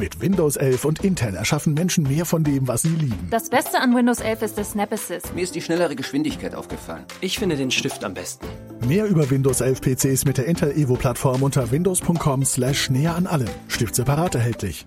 Mit Windows 11 und Intel erschaffen Menschen mehr von dem, was sie lieben. Das Beste an Windows 11 ist das Snap Assist. Mir ist die schnellere Geschwindigkeit aufgefallen. Ich finde den Stift am besten. Mehr über Windows 11 PCs mit der Intel Evo Plattform unter windows.com slash näher an allem. Stift separat erhältlich.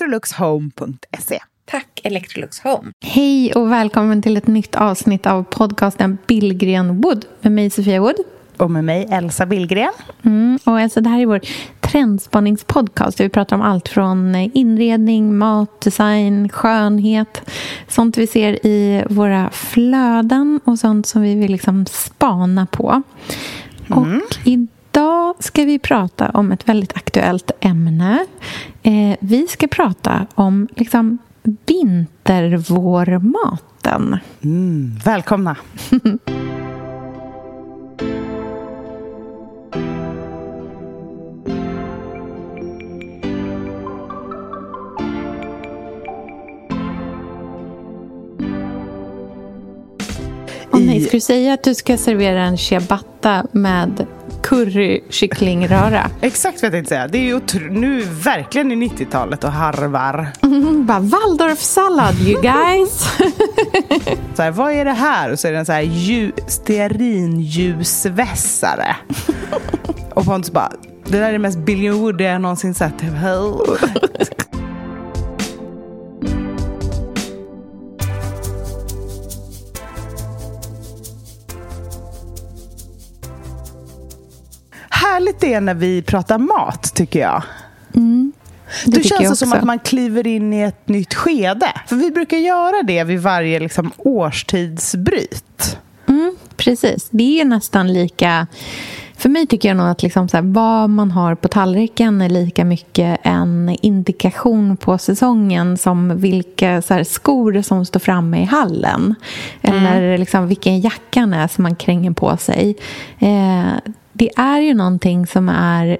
electroluxhome.se. Tack Electrolux Home. Hej och välkommen till ett nytt avsnitt av podcasten Billgren Wood med mig Sofia Wood. Och med mig Elsa Billgren. Mm, och alltså, det här är vår trendspaningspodcast. Vi pratar om allt från inredning, mat, design, skönhet. Sånt vi ser i våra flöden och sånt som vi vill liksom spana på. Mm. Och idag ska vi prata om ett väldigt aktuellt ämne. Eh, vi ska prata om liksom, vintervårmaten. Mm, välkomna! Oh, nej, ska du säga att du ska servera en ciabatta med currykycklingröra? Exakt vad jag tänkte säga. Det är ju nu verkligen i 90-talet och harvar. Mm, bara Waldorf-sallad you guys. så här, vad är det här? Och så är det en så här ju, stearinljusvässare. och Pontus bara, det där är det mest Billion jag någonsin sett. Härligt det är när vi pratar mat, tycker jag. Mm, det Då känns det som att man kliver in i ett nytt skede. För vi brukar göra det vid varje liksom, årstidsbryt. Mm, precis. Det är nästan lika... För mig tycker jag nog att liksom så här, vad man har på tallriken är lika mycket en indikation på säsongen som vilka så här, skor som står framme i hallen. Mm. Eller liksom, vilken jackan är som man kränger på sig. Eh, det är ju någonting som är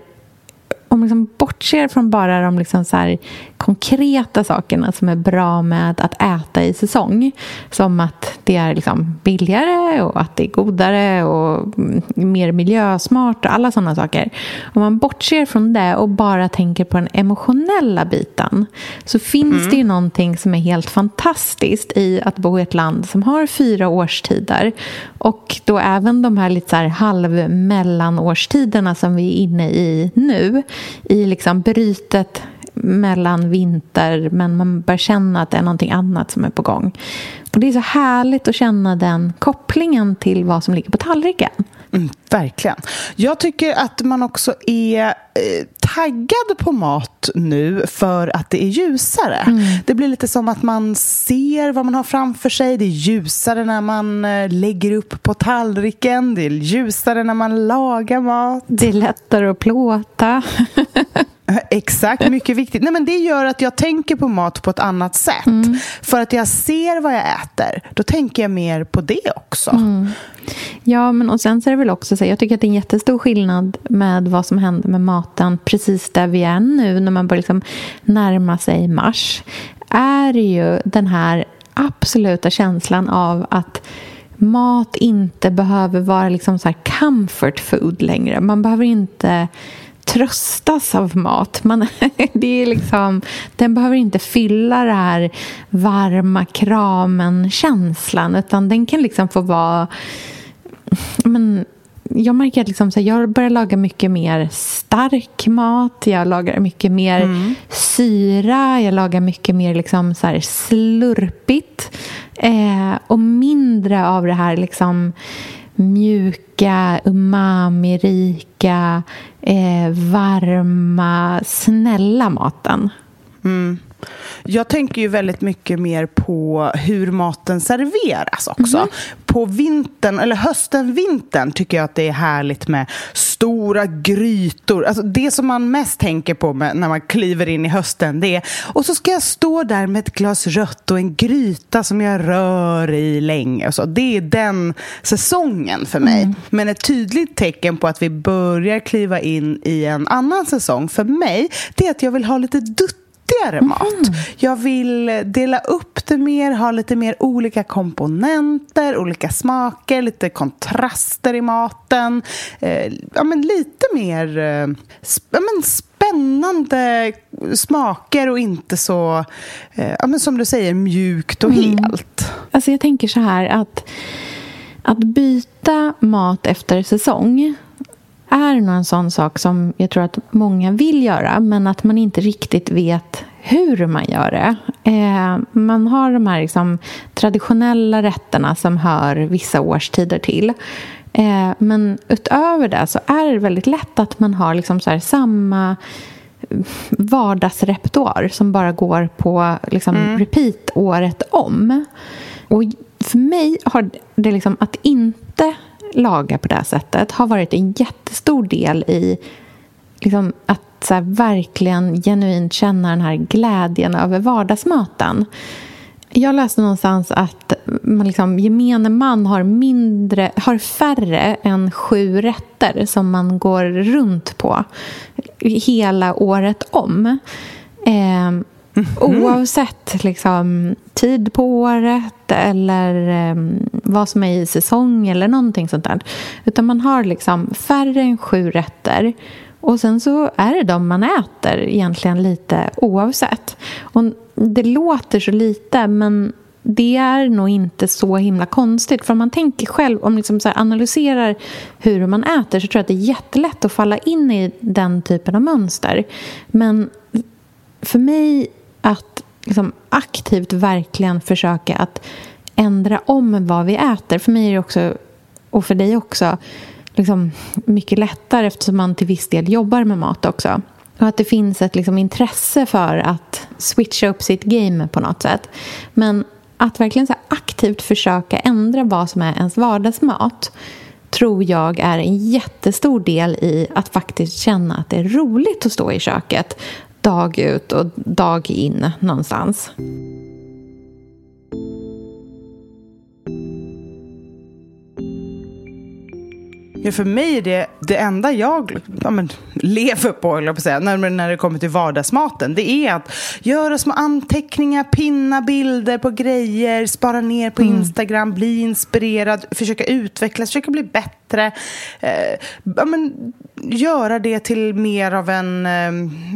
om man liksom bortser från bara de liksom så konkreta sakerna som är bra med att äta i säsong som att det är liksom billigare och att det är godare och mer miljösmart och alla sådana saker. Om man bortser från det och bara tänker på den emotionella biten så finns mm. det ju någonting som är helt fantastiskt i att bo i ett land som har fyra årstider och då även de här lite så här halvmellanårstiderna som vi är inne i nu i liksom brytet mellan vinter men man börjar känna att det är någonting annat som är på gång. Och Det är så härligt att känna den kopplingen till vad som ligger på tallriken. Mm, verkligen. Jag tycker att man också är eh, taggad på mat nu för att det är ljusare. Mm. Det blir lite som att man ser vad man har framför sig. Det är ljusare när man eh, lägger upp på tallriken. Det är ljusare när man lagar mat. Det är lättare att plåta. Exakt, mycket viktigt. Nej, men det gör att jag tänker på mat på ett annat sätt. Mm. För att jag ser vad jag äter. Då tänker jag mer på det också. Mm. Ja, men och sen så är det väl också så jag tycker att det är en jättestor skillnad med vad som händer med maten precis där vi är nu när man börjar liksom närma sig mars. Är ju den här absoluta känslan av att mat inte behöver vara liksom så comfort food längre. Man behöver inte tröstas av mat. Man, det är liksom, den behöver inte fylla det här varma kramen-känslan utan den kan liksom få vara... Men, jag märker att liksom, så jag börjar laga mycket mer stark mat. Jag lagar mycket mer mm. syra. Jag lagar mycket mer liksom, så slurpigt. Eh, och mindre av det här liksom, mjuka, umami-rika, eh, varma, snälla maten. Mm. Jag tänker ju väldigt mycket mer på hur maten serveras också. Mm. På vintern, eller hösten, vintern tycker jag att det är härligt med stora grytor. Alltså det som man mest tänker på när man kliver in i hösten det är och så ska jag stå där med ett glas rött och en gryta som jag rör i länge. Så. Det är den säsongen för mig. Mm. Men ett tydligt tecken på att vi börjar kliva in i en annan säsong för mig det är att jag vill ha lite dutt nyttigare mat. Mm. Jag vill dela upp det mer, ha lite mer olika komponenter, olika smaker, lite kontraster i maten. Eh, ja, men lite mer eh, ja, men spännande smaker och inte så, eh, ja, men som du säger, mjukt och mm. helt. Alltså jag tänker så här att att byta mat efter säsong är nog en sån sak som jag tror att många vill göra men att man inte riktigt vet hur man gör det. Eh, man har de här liksom, traditionella rätterna som hör vissa årstider till. Eh, men utöver det så är det väldigt lätt att man har liksom så samma vardagsrepertoar som bara går på liksom, mm. repeat året om. Och för mig har det liksom att inte laga på det sättet har varit en jättestor del i liksom, att så här, verkligen genuint känna den här glädjen över vardagsmaten. Jag läste någonstans att man liksom, gemene man har, mindre, har färre än sju rätter som man går runt på hela året om. Eh, mm. Oavsett liksom, tid på året eller um, vad som är i säsong eller någonting sånt där. Utan man har liksom färre än sju rätter och sen så är det de man äter egentligen lite oavsett. Och det låter så lite men det är nog inte så himla konstigt. För om man tänker själv, om man liksom analyserar hur man äter så tror jag att det är jättelätt att falla in i den typen av mönster. Men för mig att liksom aktivt verkligen försöka att ändra om vad vi äter. För mig är det också, och för dig också, liksom mycket lättare eftersom man till viss del jobbar med mat också. Och att det finns ett liksom intresse för att switcha upp sitt game på något sätt. Men att verkligen så aktivt försöka ändra vad som är ens vardagsmat tror jag är en jättestor del i att faktiskt känna att det är roligt att stå i köket dag ut och dag in någonstans. Ja, för mig är det det enda jag ja, men, lever på, eller på säga, när, när det kommer till vardagsmaten. Det är att göra små anteckningar, pinna bilder på grejer, spara ner på mm. Instagram, bli inspirerad, försöka utvecklas, försöka bli bättre. Eh, ja, men, göra det till mer av en, eh,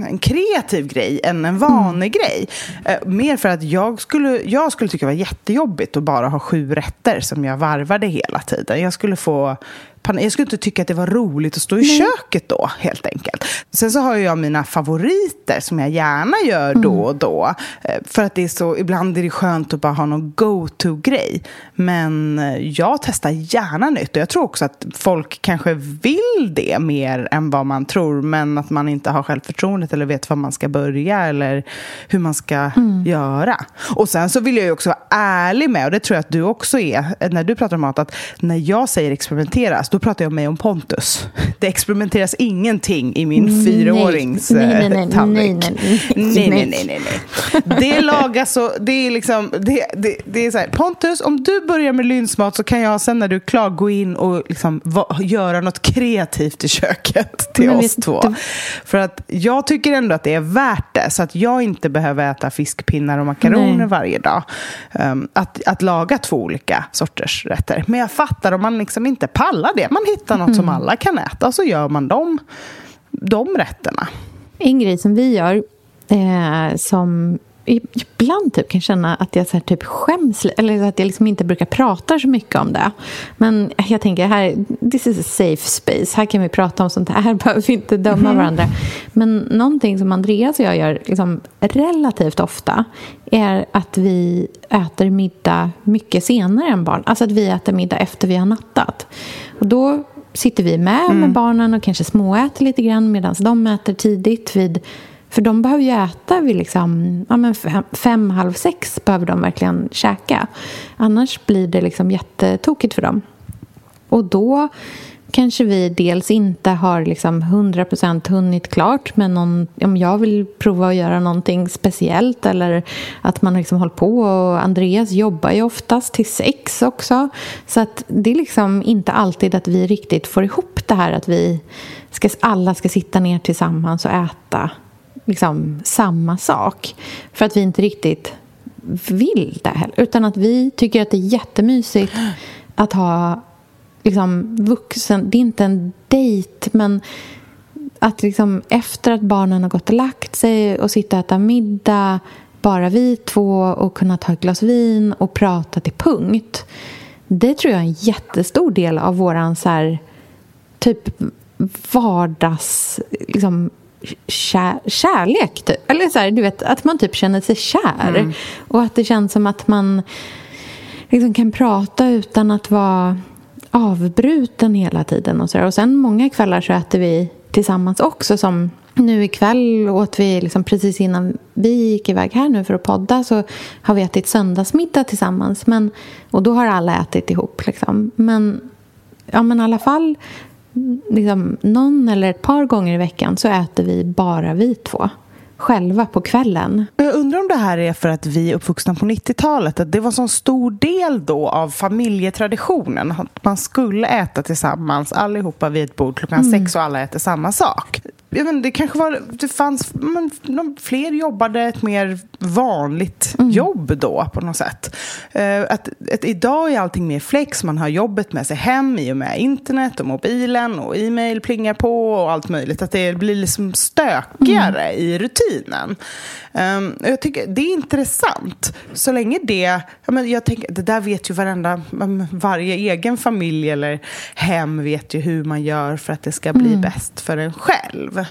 en kreativ grej än en vanlig mm. grej. Eh, mer för att jag skulle, jag skulle tycka det var jättejobbigt att bara ha sju rätter som jag varvade hela tiden. Jag skulle få. Jag skulle inte tycka att det var roligt att stå i köket då, helt enkelt. Sen så har jag mina favoriter som jag gärna gör Mm. då och då. Eh, För att det är så, ibland är det skönt att bara ha någon go-to-grej. Men eh, jag testar gärna nytt. Och jag tror också att folk kanske vill det mer än vad man tror. Men att man inte har självförtroendet eller vet var man ska börja eller hur man ska göra. Och sen så vill jag ju också vara ärlig med, och det tror jag att du också är, när du pratar om mat, att när jag säger experimenteras, då pratar jag mig om Pontus. Det experimenteras ingenting i min Nej. fyraårings Nej, nej, eh, nej, tallrik. nej, nej, nej, nej. nej, nej, nej. Det lagas och det är liksom, det, det, det är så här, Pontus, om du börjar med lynsmat så kan jag sen när du är klar gå in och liksom va, göra något kreativt i köket till Men oss två. du- För att jag tycker ändå att det är värt det, så att jag inte behöver äta fiskpinnar och makaroner Nej. varje dag. Um, att, att laga två olika sorters rätter. Men jag fattar om man liksom inte pallar det. Man hittar något Mm. som alla kan äta och så gör man de, de rätterna. En grej som vi gör eh, som ibland typ kan känna att jag så typ skäms eller att jag liksom inte brukar prata så mycket om det. Men jag tänker här, this is a safe space. Här kan vi prata om sånt här. Här behöver vi inte döma varandra. Men någonting som Andreas och jag gör liksom relativt ofta är att vi äter middag mycket senare än barn. Alltså att vi äter middag efter vi har nattat. Och då sitter vi med med barnen och kanske småäter lite grann medan de äter tidigt vid för de behöver ju äta vid liksom, ja men fem, fem, halv sex behöver de verkligen käka. Annars blir det liksom jättetokigt för dem. Och då kanske vi dels inte har liksom 100% hunnit klart men någon, om jag vill prova att göra någonting speciellt eller att man liksom håller på och Andreas jobbar ju oftast till sex också. Så att det är liksom inte alltid att vi riktigt får ihop det här att vi ska, alla ska sitta ner tillsammans och äta liksom samma sak. För att vi inte riktigt vill det heller. Utan att vi tycker att det är jättemysigt att ha liksom vuxen... Det är inte en dejt, men att liksom efter att barnen har gått och lagt sig och sitta och äta middag bara vi två och kunna ta ett glas vin och prata till punkt. Det tror jag är en jättestor del av våran så här, typ vardags... Liksom, kär, kärlek, typ. Eller så här, du vet, att man typ känner sig kär. Och att det känns som att man liksom kan prata utan att vara avbruten hela tiden. Och, så där. och sen många kvällar så äter vi tillsammans också. Som nu ikväll åt vi liksom precis innan vi gick iväg här nu för att podda så har vi ätit söndagsmiddag tillsammans. Men, och då har alla ätit ihop. Liksom. Men, ja, men i alla fall liksom, någon eller ett par gånger i veckan så äter vi bara vi två. Själva på kvällen. Jag undrar om det här är för att vi är uppvuxna på 90-talet. Att det var en sån stor del då av familjetraditionen. Att man skulle äta tillsammans allihopa vid ett bord klockan sex och alla äter samma sak. Jag inte, det kanske var, det fanns, men, de, fler jobbade ett mer vanligt jobb då på något sätt. Eh, att, att idag är allting mer flex, man har jobbet med sig hem i och med internet och mobilen och e-mail plingar på och allt möjligt. Att det blir liksom stökigare i rutinen. Um, jag tycker det är intressant. Så länge det, ja, men jag tänker, det där vet ju varenda, mm, varje egen familj eller hem vet ju hur man gör för att det ska bli bäst för en själv.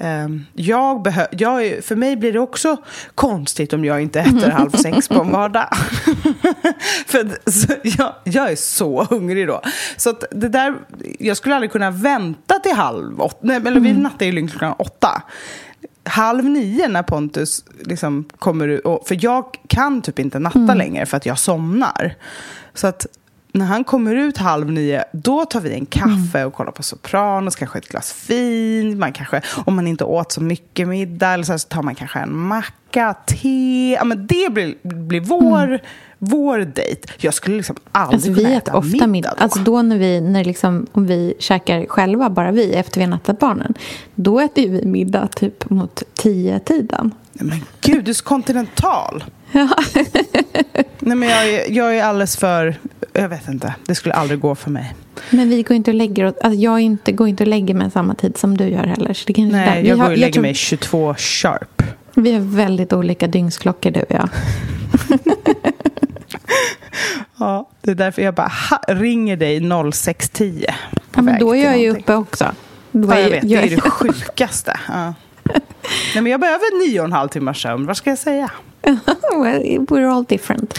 Um, jag behö- jag för mig blir det också konstigt om jag inte äter halv sex på en vardag. för så, jag, jag är så hungrig då. Så det där, jag skulle aldrig kunna vänta till halv åtta. Nej, eller vi nattar ju lugnt klockan åtta halv nio när Pontus liksom kommer ut. För jag kan typ inte natta längre för att jag somnar. Så att när han kommer ut halv nio, då tar vi en kaffe och kollar på Sopranos, kanske ett glas vin. Man kanske, om man inte åt så mycket middag, eller så, här, så tar man kanske en macka, te. Ja, men det blir, blir vår, vår dejt. Jag skulle liksom aldrig Alltså, vi kunna äta ofta middag, middag. då. Alltså då när vi, när liksom, om vi käkar själva, bara vi, efter vi har nattat barnen. Då äter vi middag typ mot tio tiden. Men gud, du är så kontinental. Nej, men jag, är, jag är alldeles för... Jag vet inte. Det skulle aldrig gå för mig. Men vi går inte och lägger oss, alltså jag inte, går inte och lägger mig samma tid som du gör heller. Så det där. Nej, vi jag har, går och lägger tror- mig 22 sharp. Vi har väldigt olika dygnsklockor du och jag. Ja, det är därför jag bara ha, ringer dig 06.10 på Ja, men då är jag ju uppe också. Då Ja, jag vet, det jag- är det sjukaste. Ja. Nej, men jag behöver nio och en halv timmars sömn. Vad ska jag säga? well, we're all different.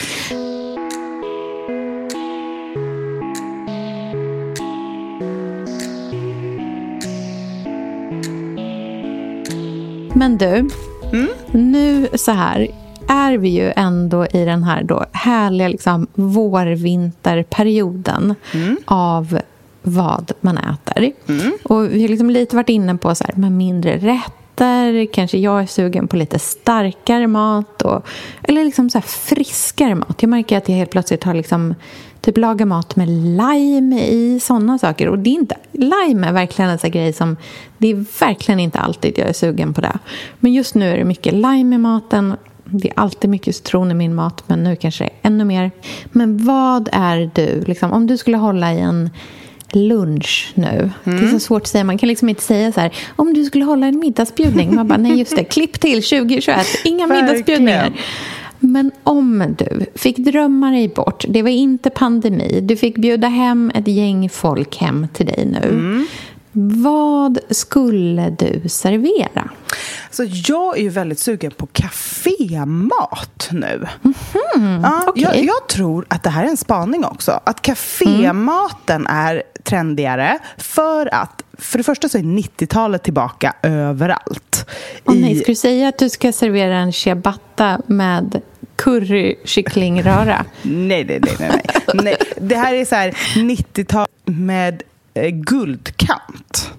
Men du, nu så här är vi ju ändå i den här då härliga liksom vår-vinterperioden av vad man äter. Och vi har liksom lite varit inne på så här, med mindre rätter, kanske jag är sugen på lite starkare mat och, eller liksom så här friskare mat. Jag märker att jag helt plötsligt har liksom typ lagat mat med lime i, sådana saker. Och det är inte, lime är verkligen en sån grej som, det är verkligen inte alltid jag är sugen på det. Men just nu är det mycket lime i maten. Det är alltid mycket citron i min mat, men nu kanske det är ännu mer. Men vad är du, liksom, om du skulle hålla i en lunch nu. Det är så svårt att säga. Man kan liksom inte säga så här, om du skulle hålla en middagsbjudning. Man bara, nej just det, klipp till 2021, inga middagsbjudningar. Men om du fick drömma dig bort, det var inte pandemi, du fick bjuda hem ett gäng folk hem till dig nu. Vad skulle du servera? Så jag är ju väldigt sugen på kafémat nu. ja, okej. jag, jag tror att det här är en spaning också. Att kafématen är trendigare för att för det första så är 90-talet tillbaka överallt. I- nej, ska du säga att du ska servera en ciabatta med currykycklingröra? Nej, nej, nej, nej, nej. nej. Det här är så här 90-tal med eh, guldkant.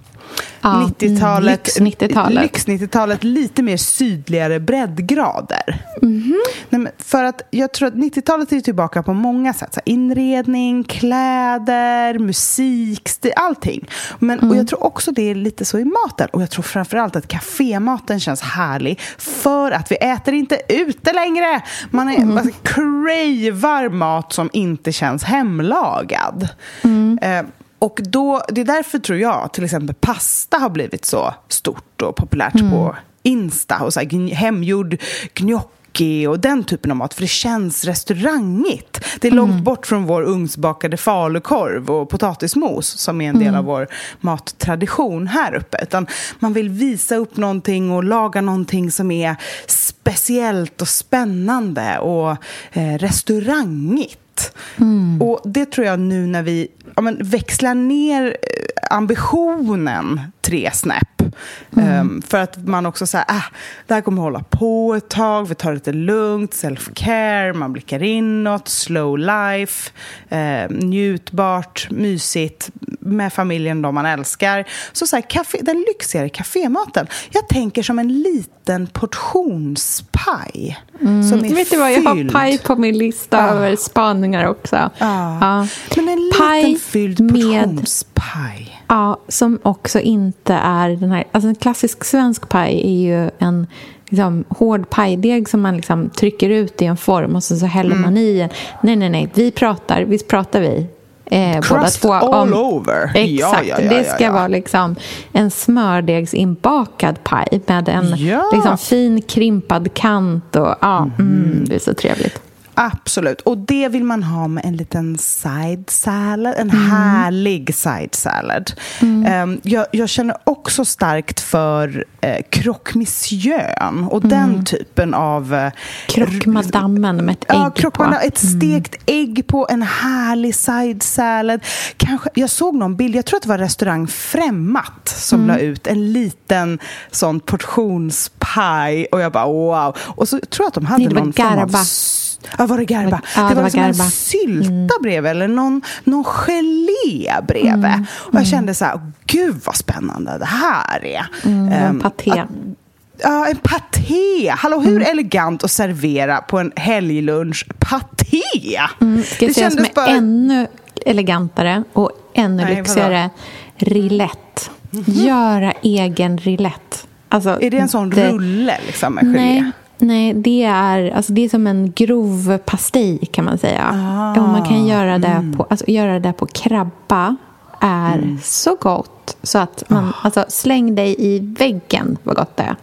Ja, 90-talet, mm, lyx-90-talet. lyx-90-talet, lite mer sydligare breddgrader. Mhm. Nej, men för att jag tror att 90-talet är tillbaka på många sätt. Så här, inredning, kläder, musik, stil, allting. Men, Mm. Och jag tror också det är lite så i maten. Och jag tror framförallt att kafématen känns härlig för att vi äter inte ute längre. Man, är, Mm. man cravar mat som inte känns hemlagad. Mm. Eh, och då, det är därför tror jag till exempel pasta har blivit så stort och populärt Mm. på Insta. Och så här, hemgjord gnocchi och den typen av mat. För det känns restaurangigt. Det är Mm. långt bort från vår ugnsbakade falukorv och potatismos som är en del Mm. av vår mattradition här uppe. Utan man vill visa upp någonting och laga någonting som är speciellt och spännande och eh, restaurangigt. Och det tror jag nu när vi ja, men växlar ner eh, ambitionen tre snäpp. Ehm, för att man också säger, ah, det här kommer hålla på ett tag, vi tar det lite lugnt, self-care, man blickar inåt, slow life, eh, njutbart, mysigt med familjen, de man älskar. Så, så här, kafé, den lyxigare kafématen, jag tänker som en liten portionspaj. Som är Vet du vad, jag har fylld. paj på min lista Ah. över spaningar också. Ja. Ja. Men en Paj liten fylld med- portionspaj. Ja, som också inte är den här... Alltså en klassisk svensk paj är ju en liksom, hård pajdeg som man liksom trycker ut i en form och så, så häller Mm. man i en. Nej, nej, nej. Vi pratar, visst pratar vi? Eh, båda Crust två all over. Exakt. Ja, ja, ja, det ska vara liksom en smördegsinbakad paj med en liksom, fin krimpad kant. Och, ja, mm, det är så trevligt. Absolut. Och det vill man ha med en liten side salad. En Mm. härlig side salad. Ehm, jag, jag känner också starkt för eh, och den typen av... Eh, Krockmadammen med ett Ja, ägg krockmadam, på. Mm. ett stekt ägg på en härlig side salad. Kanske, jag såg någon bild, jag tror att det var restaurang Främmat som Mm. la ut en liten sån portionspaj och jag bara wow. Och så tror jag att de hade Nej, någon form av Ja, var det garba? Ja, det, det var, var som garba. en sylta bredvid eller någon, någon gelé bredvid. Mm. Och jag kände så här, gud vad spännande det här är. Mm, en paté. att- Ja, en paté. Hallå, hur elegant att servera på en helglunch paté? Mm, ska jag säga som är ännu elegantare och ännu Nej, vadå? lyxigare? Rillette. Göra egen rillette. Alltså, Är det en sån det- rulle liksom med gelé? Nej, nej det, är, alltså, det är som en grov pastej kan man säga. Ah, och man kan göra det, mm. på, alltså, göra det på krabba är så gott. Så att man, Ah. alltså, släng dig i väggen vad gott det är.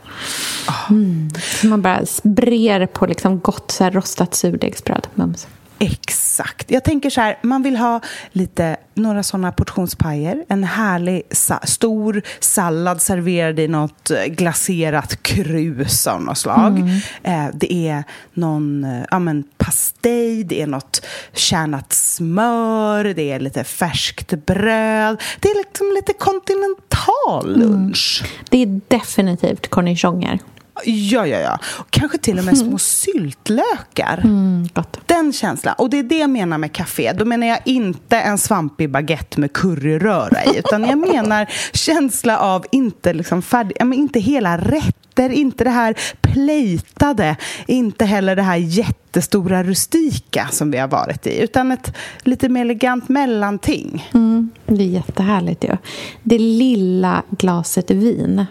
Ah. Mm. Så man bara brer på liksom gott så här, rostat surdegsbröd. Mums. Exakt. Jag tänker så här, man vill ha lite, några sådana portionspajer, en härlig sa stor sallad serverad i något eh, glaserat krus av något slag. Mm. Eh, det är någon eh, ja, men pastej, det är något kärnat smör, det är lite färskt bröd. Det är liksom lite kontinental lunch. Mm. Det är definitivt cornichoner. Ja, ja, ja. Kanske till och med små syltlökar. Mm, Den känslan. Och det är det jag menar med café. Då menar jag inte en svampig baguette med curryröra i. Utan jag menar känsla av inte, liksom färdig, men inte hela rätter, inte det här plejtade, inte heller det här jättestora rustika som vi har varit i. Utan ett lite mer elegant mellanting. Mm, det är jättehärligt ju. Ja. Det lilla glaset vin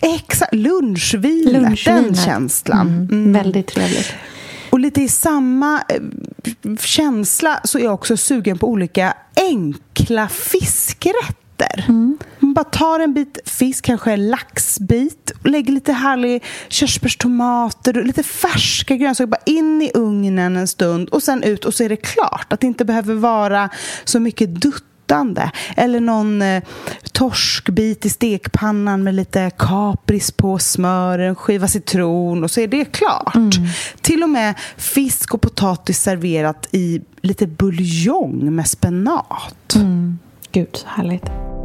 Exakt, lunchvinet, lunchvinet. den känslan. Mm, mm. Väldigt trevligt. Och lite i samma eh, känsla så är jag också sugen på olika enkla fiskrätter. Mm. Man bara tar en bit fisk, kanske en laxbit, och lägger lite härlig körsbärstomater och lite färska grönsaker bara in i ugnen en stund och sen ut och så är det klart. Att det inte behöver vara så mycket dutt flytande. Eller någon eh, torskbit i stekpannan med lite kapris på, smör, en skiva citron och så är det klart. Mm. Till och med fisk och potatis serverat i lite buljong med spenat. Mm. Gud, så härligt.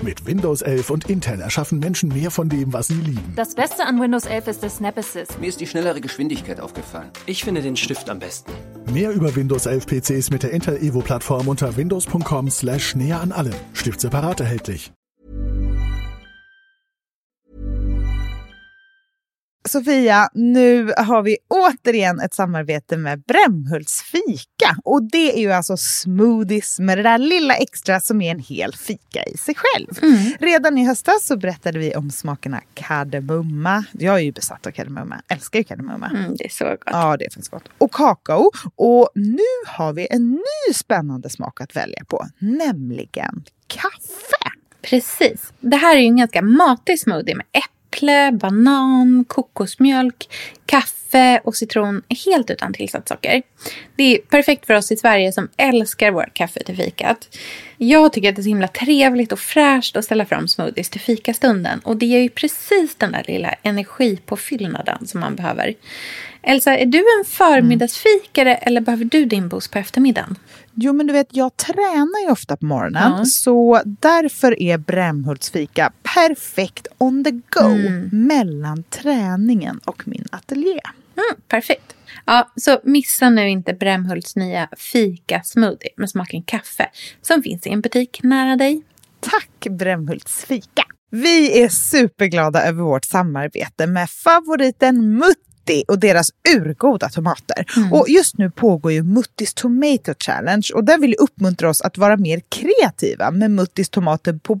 Mit Windows 11 und Intel erschaffen Menschen mehr von dem, was sie lieben. Das Beste an Windows 11 ist der Snap Assist. Mir ist die schnellere Geschwindigkeit aufgefallen. Ich finde den Stift am besten. Mehr über Windows 11 PCs mit der Intel Evo Plattform unter windows.com slash näher an allem. Stift separat erhältlich. Sofia, nu har vi återigen ett samarbete med Brämhults fika. Och det är ju alltså smoothies med det där lilla extra som är en hel fika i sig själv. Mm. Redan i höstas så berättade vi om smakerna kardemumma. Jag är ju besatt av kardemumma, älskar ju kardemumma. Mm, det är så gott. Ja, det finns gott. Och kakao. Och nu har vi en ny spännande smak att välja på, nämligen kaffe. Precis. Det här är ju en ganska matig smoothie med äpple äpple, banan, kokosmjölk, kaffe och citron helt utan tillsatt socker. Det är perfekt för oss i Sverige som älskar vårt kaffe till fikat. Jag tycker att det är så himla trevligt och fräscht att ställa fram smoothies till fikastunden och det ger ju precis den där lilla energipåfyllnaden som man behöver. Elsa, är du en förmiddagsfikare mm. eller behöver du din boost på eftermiddagen? Jo, men du vet, jag tränar ju ofta på morgonen. Ja. Så därför är Brämhults fika perfekt on the go mm. mellan träningen och min ateljé. Mm, perfekt. Ja, så missa nu inte Brämhults nya fika-smoothie med smaken kaffe som finns i en butik nära dig. Tack Brämhults fika! Vi är superglada över vårt samarbete med favoriten Mutt Mutti och deras urgoda tomater. Mm. Och just nu pågår ju Muttis Tomato Challenge och den vill uppmuntra oss att vara mer kreativa med Muttis tomater på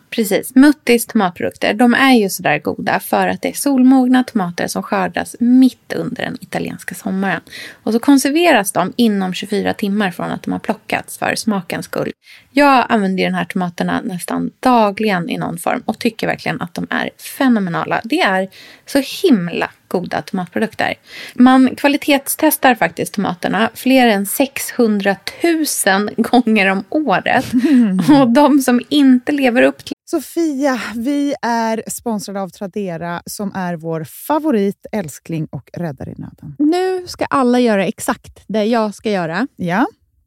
Precis. Muttis tomatprodukter, de är ju sådär goda för att det är solmogna tomater som skördas mitt under den italienska sommaren. Och så konserveras de inom 24 timmar från att de har plockats för smakens skull. Jag använder de här tomaterna nästan dagligen i någon form och tycker verkligen att de är fenomenala. Det är så himla goda tomatprodukter. Man kvalitetstestar faktiskt tomaterna fler än 600 000 gånger om året. Och de som inte lever upp till Sofia, vi är sponsrade av Tradera som är vår favorit, älskling och räddare i nöden. Nu ska alla göra exakt det jag ska göra. Ja.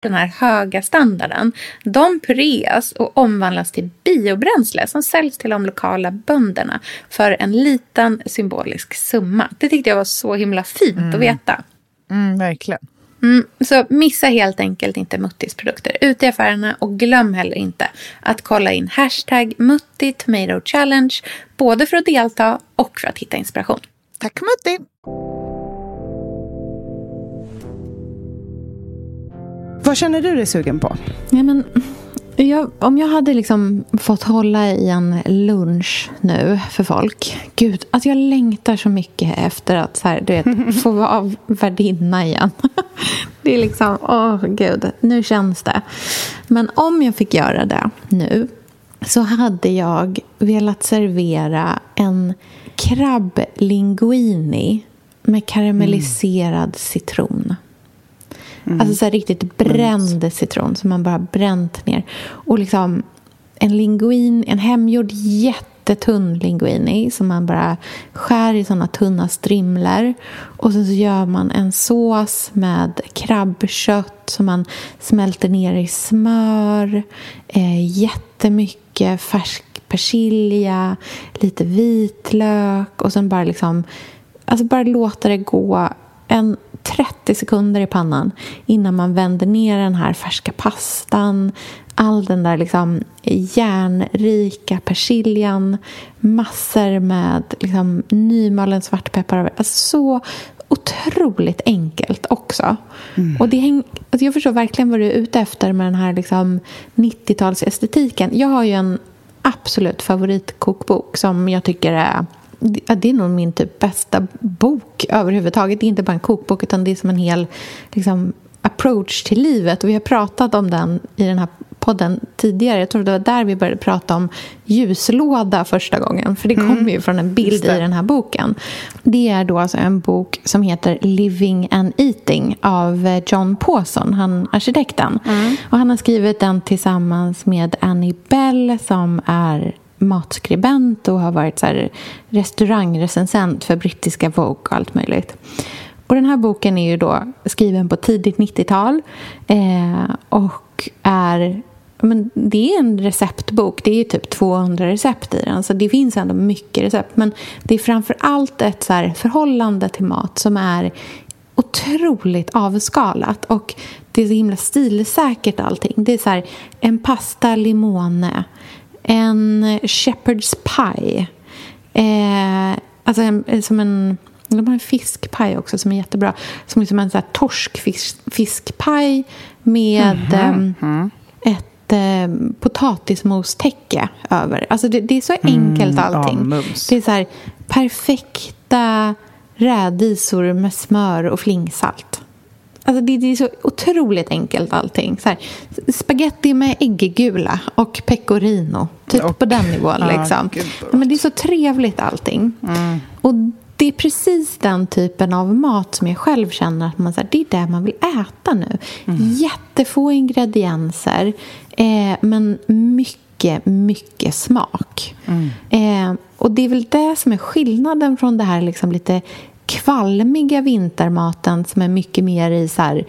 Den här höga standarden, de pureas och omvandlas till biobränsle som säljs till de lokala bönderna för en liten symbolisk summa. Det tyckte jag var så himla fint att veta. Mm, verkligen. Mm, så missa helt enkelt inte Muttis produkter ute i affärerna och glöm heller inte att kolla in hashtag Mutti Tomato Challenge både för att delta och för att hitta inspiration. Tack Mutti! Vad känner du dig sugen på? Ja, men, jag, om jag hade liksom fått hålla i en lunch nu för folk. Gud, alltså jag längtar så mycket efter att så här, du vet, få vara värdinna igen. Det är liksom, åh gud, nu känns det. Men om jag fick göra det nu så hade jag velat servera en krabblinguini med karamelliserad citron. Mm. Alltså så här riktigt bränd citron som man bara bränt ner. Och liksom en linguin, en hemgjord jättetunn linguini som man bara skär i såna tunna strimlor. Och sen så gör man en sås med krabbkött som man smälter ner i smör. Eh, jättemycket färsk persilja, lite vitlök och sen bara liksom Alltså bara låta det gå en 30 sekunder i pannan innan man vänder ner den här färska pastan. All den där liksom järnrika persiljan. Massor med liksom nymalen svartpeppar. Alltså så otroligt enkelt också. Och det häng, alltså jag förstår verkligen vad du är ute efter med den här liksom 90-talsestetiken. Jag har ju en absolut favoritkokbok som jag tycker är det är nog min typ bästa bok överhuvudtaget. Det är inte bara en kokbok utan det är som en hel liksom, approach till livet. Och vi har pratat om den i den här podden tidigare. Jag tror det var där vi började prata om ljuslåda första gången. För det kommer ju från en bild i den här boken. Det är då alltså en bok som heter Living and Eating av eh, John Pawson, han arkitekten. Och han har skrivit den tillsammans med Annie Bell som är matskribent och har varit så här restaurangrecensent för brittiska Vogue och allt möjligt. Och den här boken är ju då skriven på tidigt 90-tal eh, och är men det är en receptbok. Det är typ 200 recept i den. Så det finns ändå mycket recept. Men det är framför allt ett så här förhållande till mat som är otroligt avskalat. Och det är så himla stilsäkert allting. Det är så här, en pasta limone. En shepherd's pie. Eh, alltså en, som en... De har en fiskpaj också som är jättebra. Som är som en så här torskfiskpaj med mm ett eh, potatismostäcke över. Alltså det, det är så enkelt allting. Mm, ja, mums. det är så här perfekta rädisor med smör och flingsalt. Alltså det, det är så otroligt enkelt allting. Så här, spaghetti med äggula och pecorino. Typ Och- på den nivån. Liksom. Ja, Men det är så trevligt allting. Och det är precis den typen av mat som jag själv känner att man, så här, det är det man vill äta nu. Jättefå ingredienser, eh, men mycket, mycket smak. Eh, Och det är väl det som är skillnaden från det här liksom lite kvalmiga vintermaten som är mycket mer i så här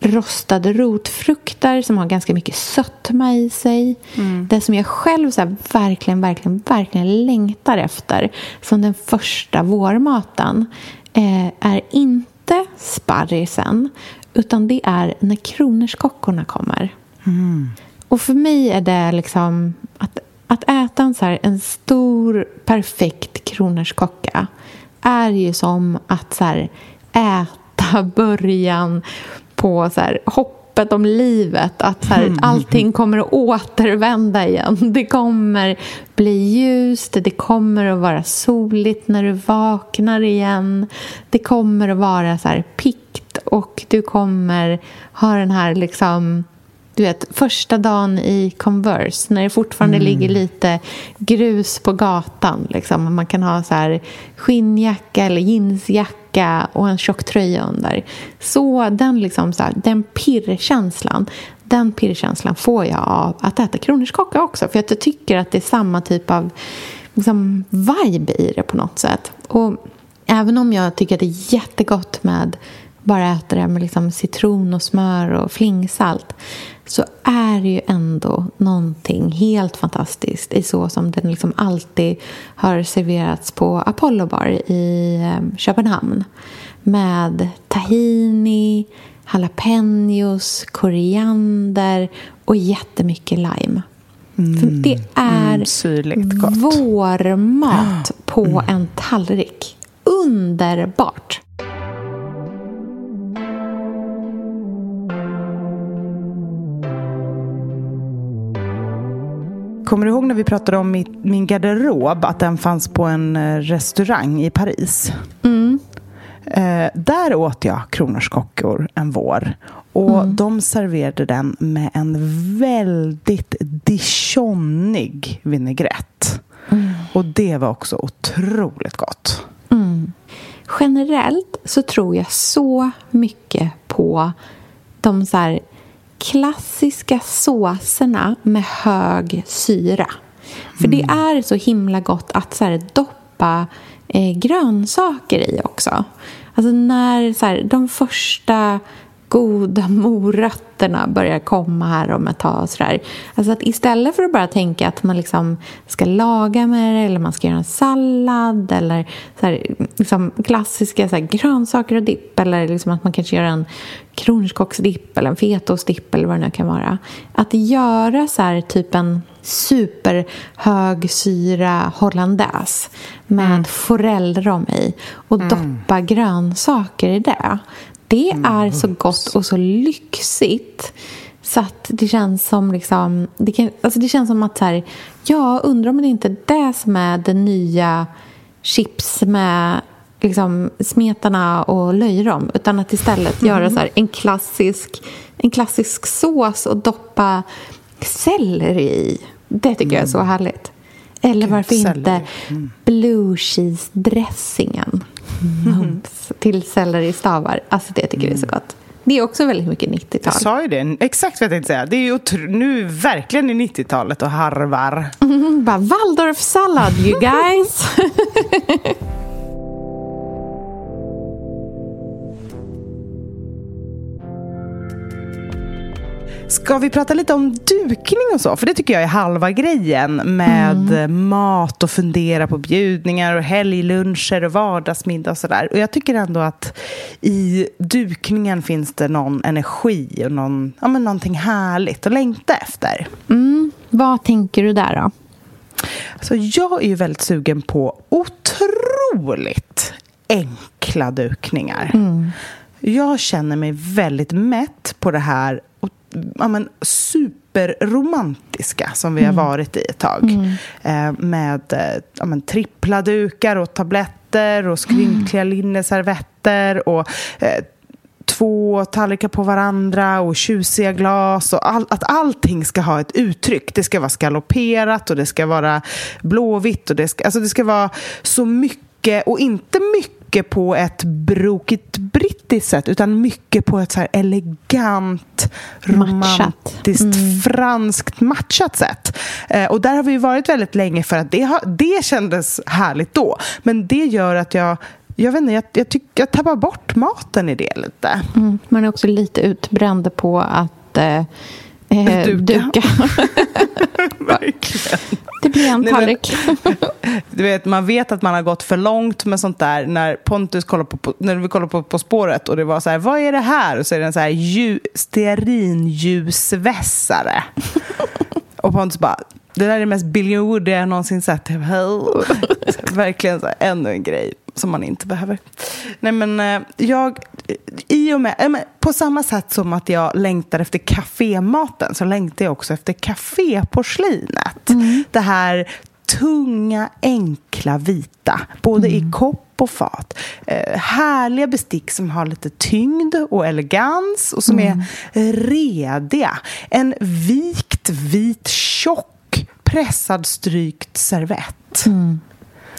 rostade rotfrukter som har ganska mycket sötma i sig. Mm. Det som jag själv så verkligen, verkligen, verkligen längtar efter som den första vårmaten eh, är inte sparrisen utan det är när kronärtskockorna kommer. Mm. Och för mig är det liksom att, att äta en, så här, en stor, perfekt kronärtskocka är ju som att så här, äta början på så här, hoppet om livet. Att så här, mm. allting kommer att återvända igen. Det kommer bli ljust, det kommer att vara soligt när du vaknar igen. Det kommer att vara så här pikt och du kommer ha den här liksom du vet, första dagen i Converse när det fortfarande mm. ligger lite grus på gatan. Liksom. Man kan ha så här skinnjacka eller jeansjacka och en tjock tröja under. Så den, liksom, så här, den pirrkänslan den pirrkänslan får jag av att äta kronärtskocka också. För att jag tycker att det är samma typ av liksom, vibe i det på något sätt. Och även om jag tycker att det är jättegott med bara äta det med liksom citron och smör och flingsalt så är det ju ändå någonting helt fantastiskt i så som den liksom alltid har serverats på Apollo Bar i ehm, Köpenhamn med tahini, jalapenos, koriander och jättemycket lime. Mm, För det är mm, vårmat på en tallrik. Underbart! Kommer du ihåg när vi pratade om min garderob, att den fanns på en eh, restaurang i Paris? Mm. Eh, där åt jag kronärtskockor en vår. Och mm. de serverade den med en väldigt dijonig vinägrett. Mm. Och det var också otroligt gott. Mm. Generellt så tror jag så mycket på de så här klassiska såserna med hög syra. För mm. det är så himla gott att så här, doppa eh, grönsaker i också. Alltså när så här, de första goda morötterna börjar komma här om ett tag. Och så där. Alltså att istället för att bara tänka att man liksom ska laga med det eller man ska göra en sallad eller så här, liksom klassiska så här, grönsaker och dipp eller liksom att man kanske gör en kronärtskocksdipp eller en fetaostdipp eller vad det nu kan vara. Att göra så här, typ en superhögsyra hollandaise med mm. forellrom i och mm. doppa grönsaker i det. Det mm. är så gott och så lyxigt. Så att det känns som liksom... Det, kan, alltså det känns som att så här, jag undrar om det inte är det som är det nya chips med liksom, smetarna och löjrom. Utan att istället mm. göra så här, en, klassisk, en klassisk sås och doppa selleri i. Det tycker mm. jag är så mm. härligt. Eller varför inte mm. blue cheese-dressingen mums till selleristavar. Alltså det tycker jag är så gott. Det är också väldigt mycket 90-tal. Jag sa ju det. Exakt vad jag tänkte säga. Det är ju nu verkligen i 90-talet och harvar. Mm, bara Waldorf-sallad, you guys. Ska vi prata lite om dukning och så? För det tycker jag är halva grejen med mm. mat och fundera på bjudningar och helgluncher och vardagsmiddag och sådär. Och jag tycker ändå att i dukningen finns det någon energi och någon, ja, men någonting härligt att längta efter. Mm. Vad tänker du där då? Alltså, jag är ju väldigt sugen på otroligt enkla dukningar. Mm. Jag känner mig väldigt mätt på det här ja, men, superromantiska som vi mm. har varit i ett tag. Mm. Eh, med eh, ja, men, trippla dukar och tabletter och skrynkliga mm. linneservetter och eh, två tallrikar på varandra och tjusiga glas och all, att allting ska ha ett uttryck. Det ska vara skalopperat och det ska vara blåvitt och det ska, alltså det ska vara så mycket och inte mycket mycket på ett brokigt brittiskt sätt utan mycket på ett så här elegant, romantiskt, mm. franskt matchat sätt. Eh, och där har vi varit väldigt länge för att det, har, det kändes härligt då. Men det gör att jag jag vet inte, jag, jag, tycker, jag tappar bort maten i det lite. Mm, man är också lite utbränd på att eh, eh duka. duka. Det blir en tallrik. du vet, man vet att man har gått för långt med sånt där när Pontus kollar på, när vi kollar på På spåret och det var så här, vad är det här? Och så är det en så här ju, stearinljusvässare. och Pontus bara, det där är det mest Billion Wood jag någonsin sett. Verkligen så här, ännu en grej som man inte behöver. Nej men eh, jag, i och med, på samma sätt som att jag längtar efter kafématen så längtar jag också efter kaféporslinet. Mm. Det här tunga, enkla, vita, både mm. i kopp och fat. Eh, härliga bestick som har lite tyngd och elegans och som mm. är rediga. En vikt, vit, tjock, pressad strykt servett. Mm.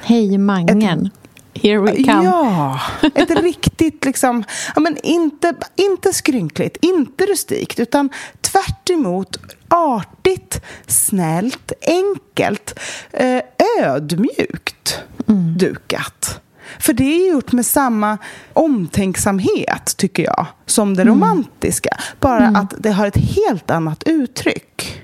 Hej Mangen. Ett, Here we come. Ja, ett riktigt, liksom, ja, men inte, inte skrynkligt, inte rustikt, utan tvärt emot artigt, snällt, enkelt, eh, ödmjukt mm. dukat. För det är gjort med samma omtänksamhet, tycker jag, som det mm. romantiska. Bara mm. att det har ett helt annat uttryck.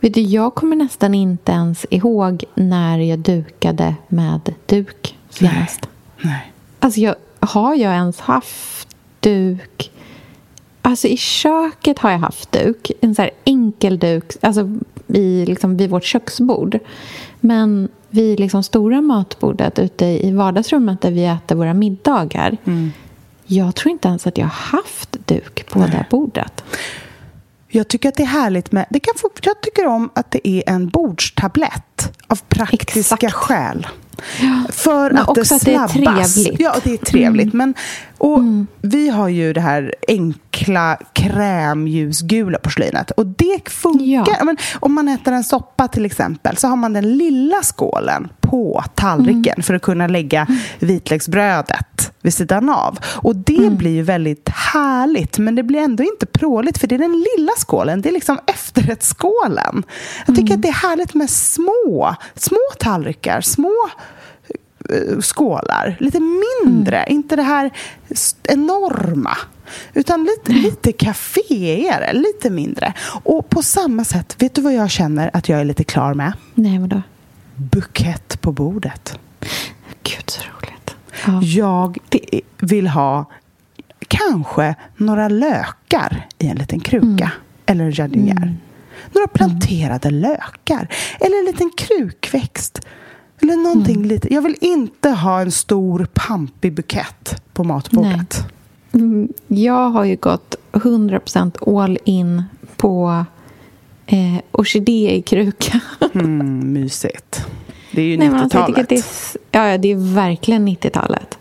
Vet du, jag kommer nästan inte ens ihåg när jag dukade med duk senast. Nej. Nej. Alltså, jag, har jag ens haft duk? Alltså i köket har jag haft duk. En så här enkel duk alltså i, liksom, vid vårt köksbord. Men vid liksom stora matbordet ute i vardagsrummet där vi äter våra middagar. Mm. Jag tror inte ens att jag har haft duk på Nej. det bordet. Jag tycker att det är härligt med... Det kan få, jag tycker om att det är en bordstablett av praktiska Exakt. skäl. För Men att det snabbas. Att det är trevligt. Ja, det är trevligt. Mm. Men, och mm. Vi har ju det här enkla krämljusgula porslinet. Och det funkar. Ja. Men, om man äter en soppa till exempel så har man den lilla skålen på tallriken mm. för att kunna lägga mm. vitlöksbrödet vid sidan av. Och det mm. blir ju väldigt härligt, men det blir ändå inte pråligt för det är den lilla skålen, det är liksom efterrättsskålen. Jag tycker mm. att det är härligt med små, små tallrikar, små eh, skålar. Lite mindre, mm. inte det här enorma. Utan lite, lite kaféigare, lite mindre. Och på samma sätt, vet du vad jag känner att jag är lite klar med? Nej, vadå? Bukett på bordet. Gud, så roligt. Ja. Jag vill ha kanske några lökar i en liten kruka. Mm. Eller en jardinière. Mm. Några planterade mm. lökar. Eller en liten krukväxt. Eller någonting mm. lite. Jag vill inte ha en stor pampig bukett på matbordet. Mm, jag har ju gått 100% all in på eh, orkidé i kruka. mm, mysigt. Det är ju 90-talet. Alltså, ja, det är verkligen 90-talet.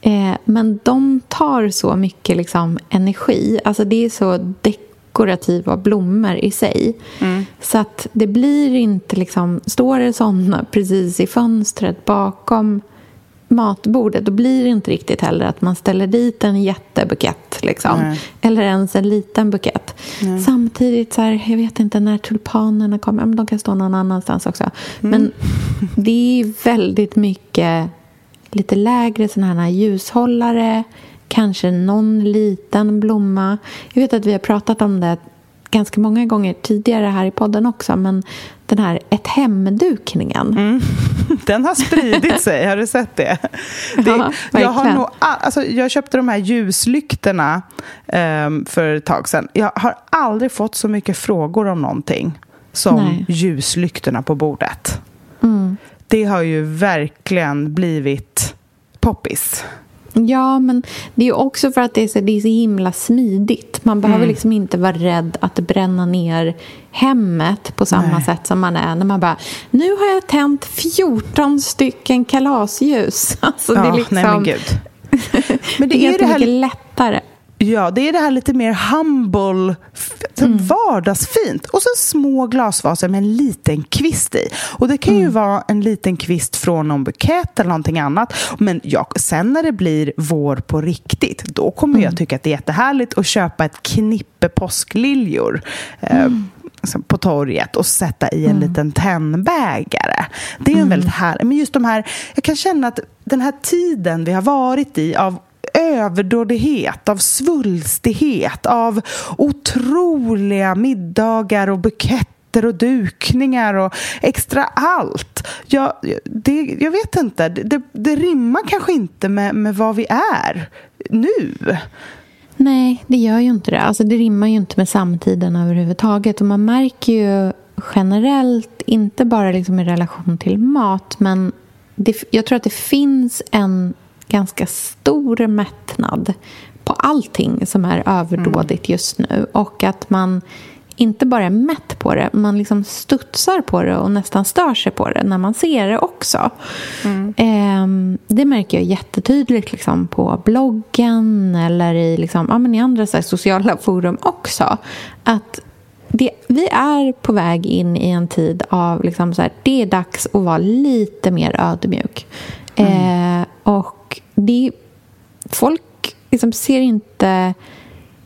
Eh, men de tar så mycket liksom, energi. Alltså det är så dekorativa blommor i sig. Mm. Så att det blir inte liksom... Står det såna precis i fönstret bakom matbordet då blir det inte riktigt heller att man ställer dit en jättebukett. Liksom. Eller ens en liten bukett. Nej. Samtidigt, så här, jag vet inte när tulpanerna kommer. Men de kan stå någon annanstans också. Mm. Men det är väldigt mycket lite lägre sådana här ljushållare. Kanske någon liten blomma. Jag vet att vi har pratat om det ganska många gånger tidigare här i podden också. Men den här ett hemdukningen. Mm. Den har spridit sig, har du sett det? det ja, jag, har nog, alltså, jag köpte de här ljuslyktorna um, för ett tag sedan. Jag har aldrig fått så mycket frågor om någonting som Nej. ljuslyktorna på bordet. Mm. Det har ju verkligen blivit poppis. Ja, men det är också för att det är så, det är så himla smidigt. Man behöver mm. liksom inte vara rädd att bränna ner hemmet på samma nej. sätt som man är när man bara Nu har jag tänt 14 stycken kalasljus. Alltså, ja, det är liksom... nej men gud. Men det, det är, är det här... mycket lättare. Ja, det är det här lite mer humble, mm. vardagsfint. Och så små glasvaser med en liten kvist i. Och det kan ju mm. vara en liten kvist från någon bukett eller någonting annat. Men ja, sen när det blir vår på riktigt, då kommer mm. jag tycka att det är jättehärligt att köpa ett knippe påskliljor. Eh, på torget och sätta i en mm. liten tennbägare. Det är en mm. väldigt härlig... Men just de här... Jag kan känna att den här tiden vi har varit i av överdådighet, av svulstighet, av otroliga middagar och buketter och dukningar och extra allt. Jag, det, jag vet inte, det, det rimmar kanske inte med, med vad vi är nu. Nej, det gör ju inte det. Alltså, det rimmar ju inte med samtiden överhuvudtaget. Och man märker ju generellt, inte bara liksom i relation till mat men det, jag tror att det finns en ganska stor mättnad på allting som är överdådigt mm. just nu. Och att man inte bara är mätt på det, man liksom studsar på det och nästan stör sig på det när man ser det också. Mm. Eh, det märker jag jättetydligt liksom på bloggen eller i, liksom, ja, men i andra så sociala forum också. Att det, vi är på väg in i en tid av liksom så här, det är dags att vara lite mer ödmjuk. Mm. Eh, och det, folk liksom ser inte,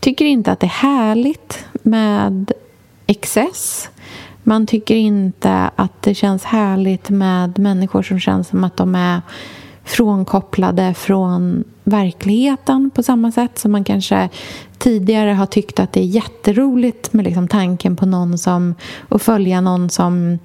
tycker inte att det är härligt med excess. Man tycker inte att det känns härligt med människor som känns som att de är frånkopplade från verkligheten på samma sätt som man kanske tidigare har tyckt att det är jätteroligt med liksom tanken på någon som att följa någon som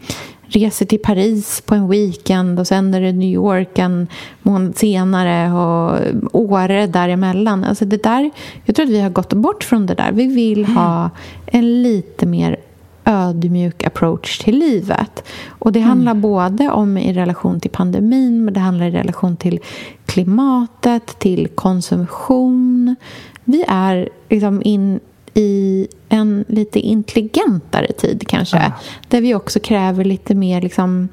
reser till Paris på en weekend och sen är det New York en månad senare och Åre däremellan. Alltså det där, jag tror att vi har gått bort från det där. Vi vill ha en lite mer ödmjuk approach till livet. Och Det handlar mm. både om i relation till pandemin men det handlar i relation till klimatet, till konsumtion. Vi är liksom in i en lite intelligentare tid kanske. Ja. Där vi också kräver lite mer liksom,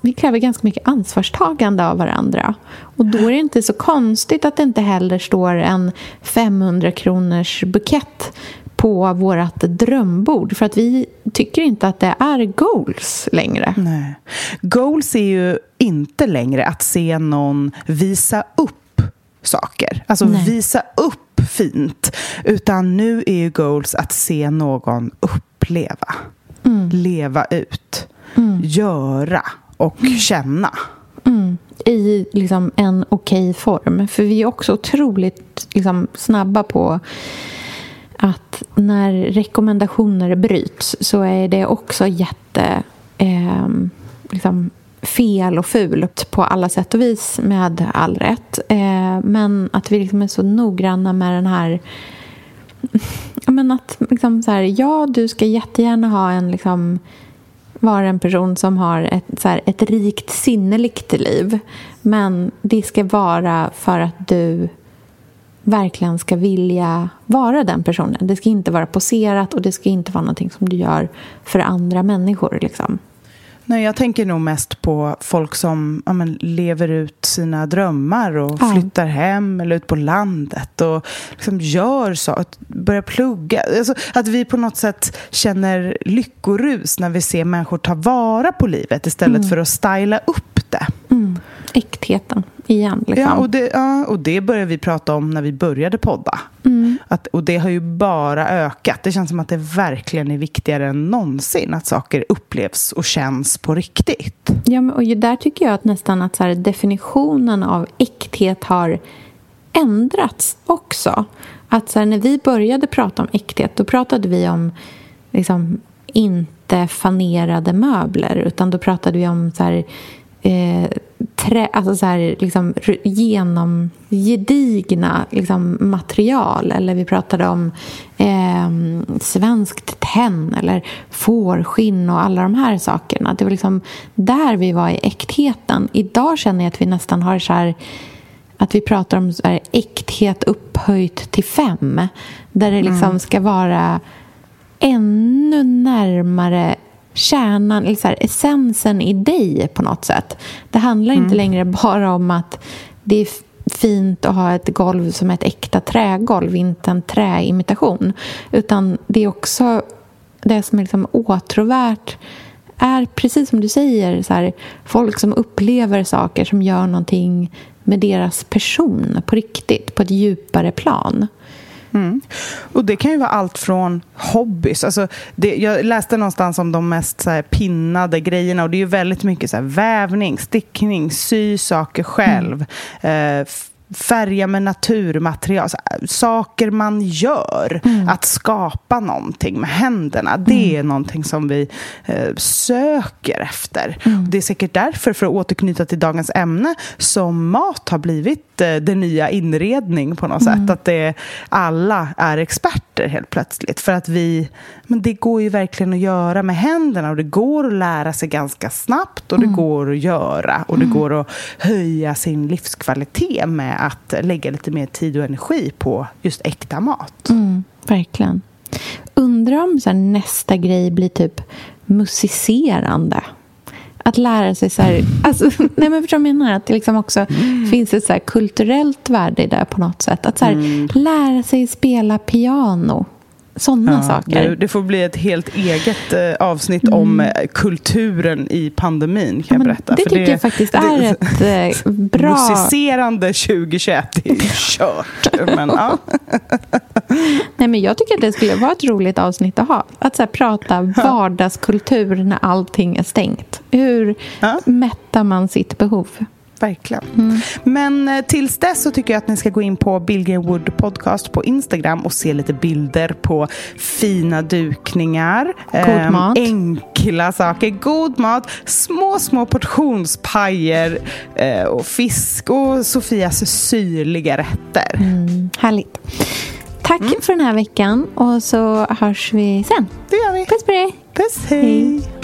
vi kräver ganska mycket ansvarstagande av varandra. Och då är det inte så konstigt att det inte heller står en 500 kronors bukett på vårt drömbord. För att vi tycker inte att det är goals längre. Nej. Goals är ju inte längre att se någon visa upp saker. Alltså Nej. visa upp fint. Utan nu är ju goals att se någon uppleva. Mm. Leva ut. Mm. Göra och mm. känna. Mm. I liksom en okej okay form. För vi är också otroligt liksom, snabba på att när rekommendationer bryts så är det också jätte... Eh, liksom, fel och fult på alla sätt och vis med all rätt. Eh, men att vi liksom är så noggranna med den här... Men att liksom så här, ja, du ska jättegärna ha en... Liksom, vara en person som har ett, så här, ett rikt sinneligt liv. Men det ska vara för att du verkligen ska vilja vara den personen. Det ska inte vara poserat och det ska inte vara någonting som du gör för andra människor. Liksom. Nej, jag tänker nog mest på folk som ja, men, lever ut sina drömmar och ja. flyttar hem eller ut på landet och liksom gör så, börjar plugga. Alltså, att vi på något sätt känner lyckorus när vi ser människor ta vara på livet istället mm. för att styla upp det. Mm. Äktheten igen. Liksom. Ja, och det, ja, och det började vi prata om när vi började podda. Mm. Att, och det har ju bara ökat. Det känns som att det verkligen är viktigare än någonsin att saker upplevs och känns på riktigt. Ja, men, och där tycker jag att nästan att så här, definitionen av äkthet har ändrats också. Att så här, när vi började prata om äkthet, då pratade vi om liksom, inte fanerade möbler, utan då pratade vi om så här, eh, trä, alltså så här, liksom, genom gedigna liksom, material. Eller vi pratade om eh, svenskt tenn eller fårskinn och alla de här sakerna. Det var liksom där vi var i äktheten. Idag känner jag att vi nästan har så här att vi pratar om så här, äkthet upphöjt till fem. Där det liksom mm. ska vara ännu närmare kärnan, eller så här, essensen i dig på något sätt. Det handlar mm. inte längre bara om att det är fint att ha ett golv som är ett äkta trägolv, inte en träimitation. Utan det är också det som är liksom åtråvärt är precis som du säger, så här, folk som upplever saker som gör någonting med deras person på riktigt, på ett djupare plan. Mm. Och Det kan ju vara allt från hobbys. Alltså det, jag läste någonstans om de mest så här, pinnade grejerna och det är ju väldigt mycket så här, vävning, stickning, sy saker själv. Mm. Eh, färga med naturmaterial, saker man gör. Mm. Att skapa någonting med händerna, det mm. är någonting som vi eh, söker efter. Mm. Det är säkert därför, för att återknyta till dagens ämne, som mat har blivit eh, det nya inredning på något sätt. Mm. Att det, alla är experter helt plötsligt. För att vi, men det går ju verkligen att göra med händerna och det går att lära sig ganska snabbt och det mm. går att göra och det mm. går att höja sin livskvalitet med att lägga lite mer tid och energi på just äkta mat. Mm, verkligen. Undrar om så nästa grej blir typ musicerande. Att lära sig så här... Alltså, nej men förstår jag menar? Att det liksom också mm. finns ett så kulturellt värde i det på något sätt. Att så här, mm. lära sig spela piano sådana ja, saker. Det, det, får bli ett helt eget eh, avsnitt mm. om eh, kulturen i pandemin kan ja, jag berätta. Det För tycker det, jag faktiskt det, är ett eh, bra... Musicerande 2021 är ju kört. men, ja. Nej, men jag tycker att det skulle vara ett roligt avsnitt att ha. Att så här, prata vardagskultur när allting är stängt. Hur ja. mättar man sitt behov? Verkligen. Mm. Men eh, tills dess så tycker jag att ni ska gå in på Billgren Wood Podcast på Instagram och se lite bilder på fina dukningar. God eh, mat. Enkla saker, god mat, små, små portionspajer eh, och fisk och Sofias syrliga rätter. Mm, härligt. Tack mm. för den här veckan och så hörs vi sen. Det gör vi. Puss på dig. Puss, hej. hej.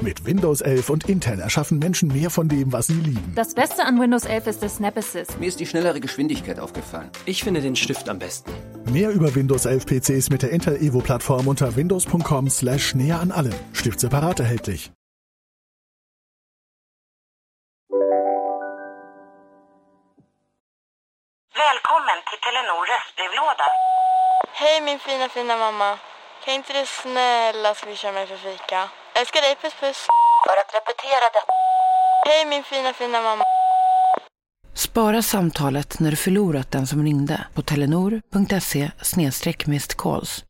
Mit Windows 11 und Intel erschaffen Menschen mehr von dem, was sie lieben. Das Beste an Windows 11 ist der Snap Assist. Mir ist die schnellere Geschwindigkeit aufgefallen. Ich finde den Stift am besten. Mehr über Windows 11 PCs mit der Intel Evo Plattform unter windows.com/slash näher an allem. Stift separat erhältlich. Välkommen till Telenor röstbrevlåda. Hej min fina fina mamma. Kan inte du snälla swisha mig för fika? Älskar dig, puss puss. För att repetera detta. Hej min fina fina mamma. Spara samtalet när du förlorat den som ringde på telenor.se calls.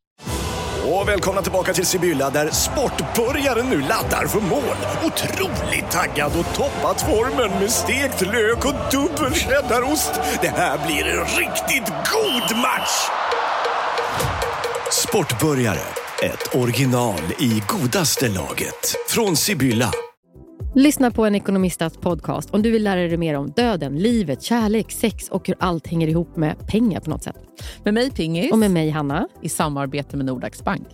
Och välkomna tillbaka till Sibylla där sportbörjaren nu laddar för mål. Otroligt taggad och toppat formen med stekt lök och dubbel cheddarost. Det här blir en riktigt god match! Sportbörjare, ett original i godaste laget. Från Sibylla. Lyssna på en ekonomistats podcast om du vill lära dig mer om döden, livet, kärlek, sex och hur allt hänger ihop med pengar på något sätt. Med mig Pingis. Och med mig Hanna. I samarbete med Nordax Bank.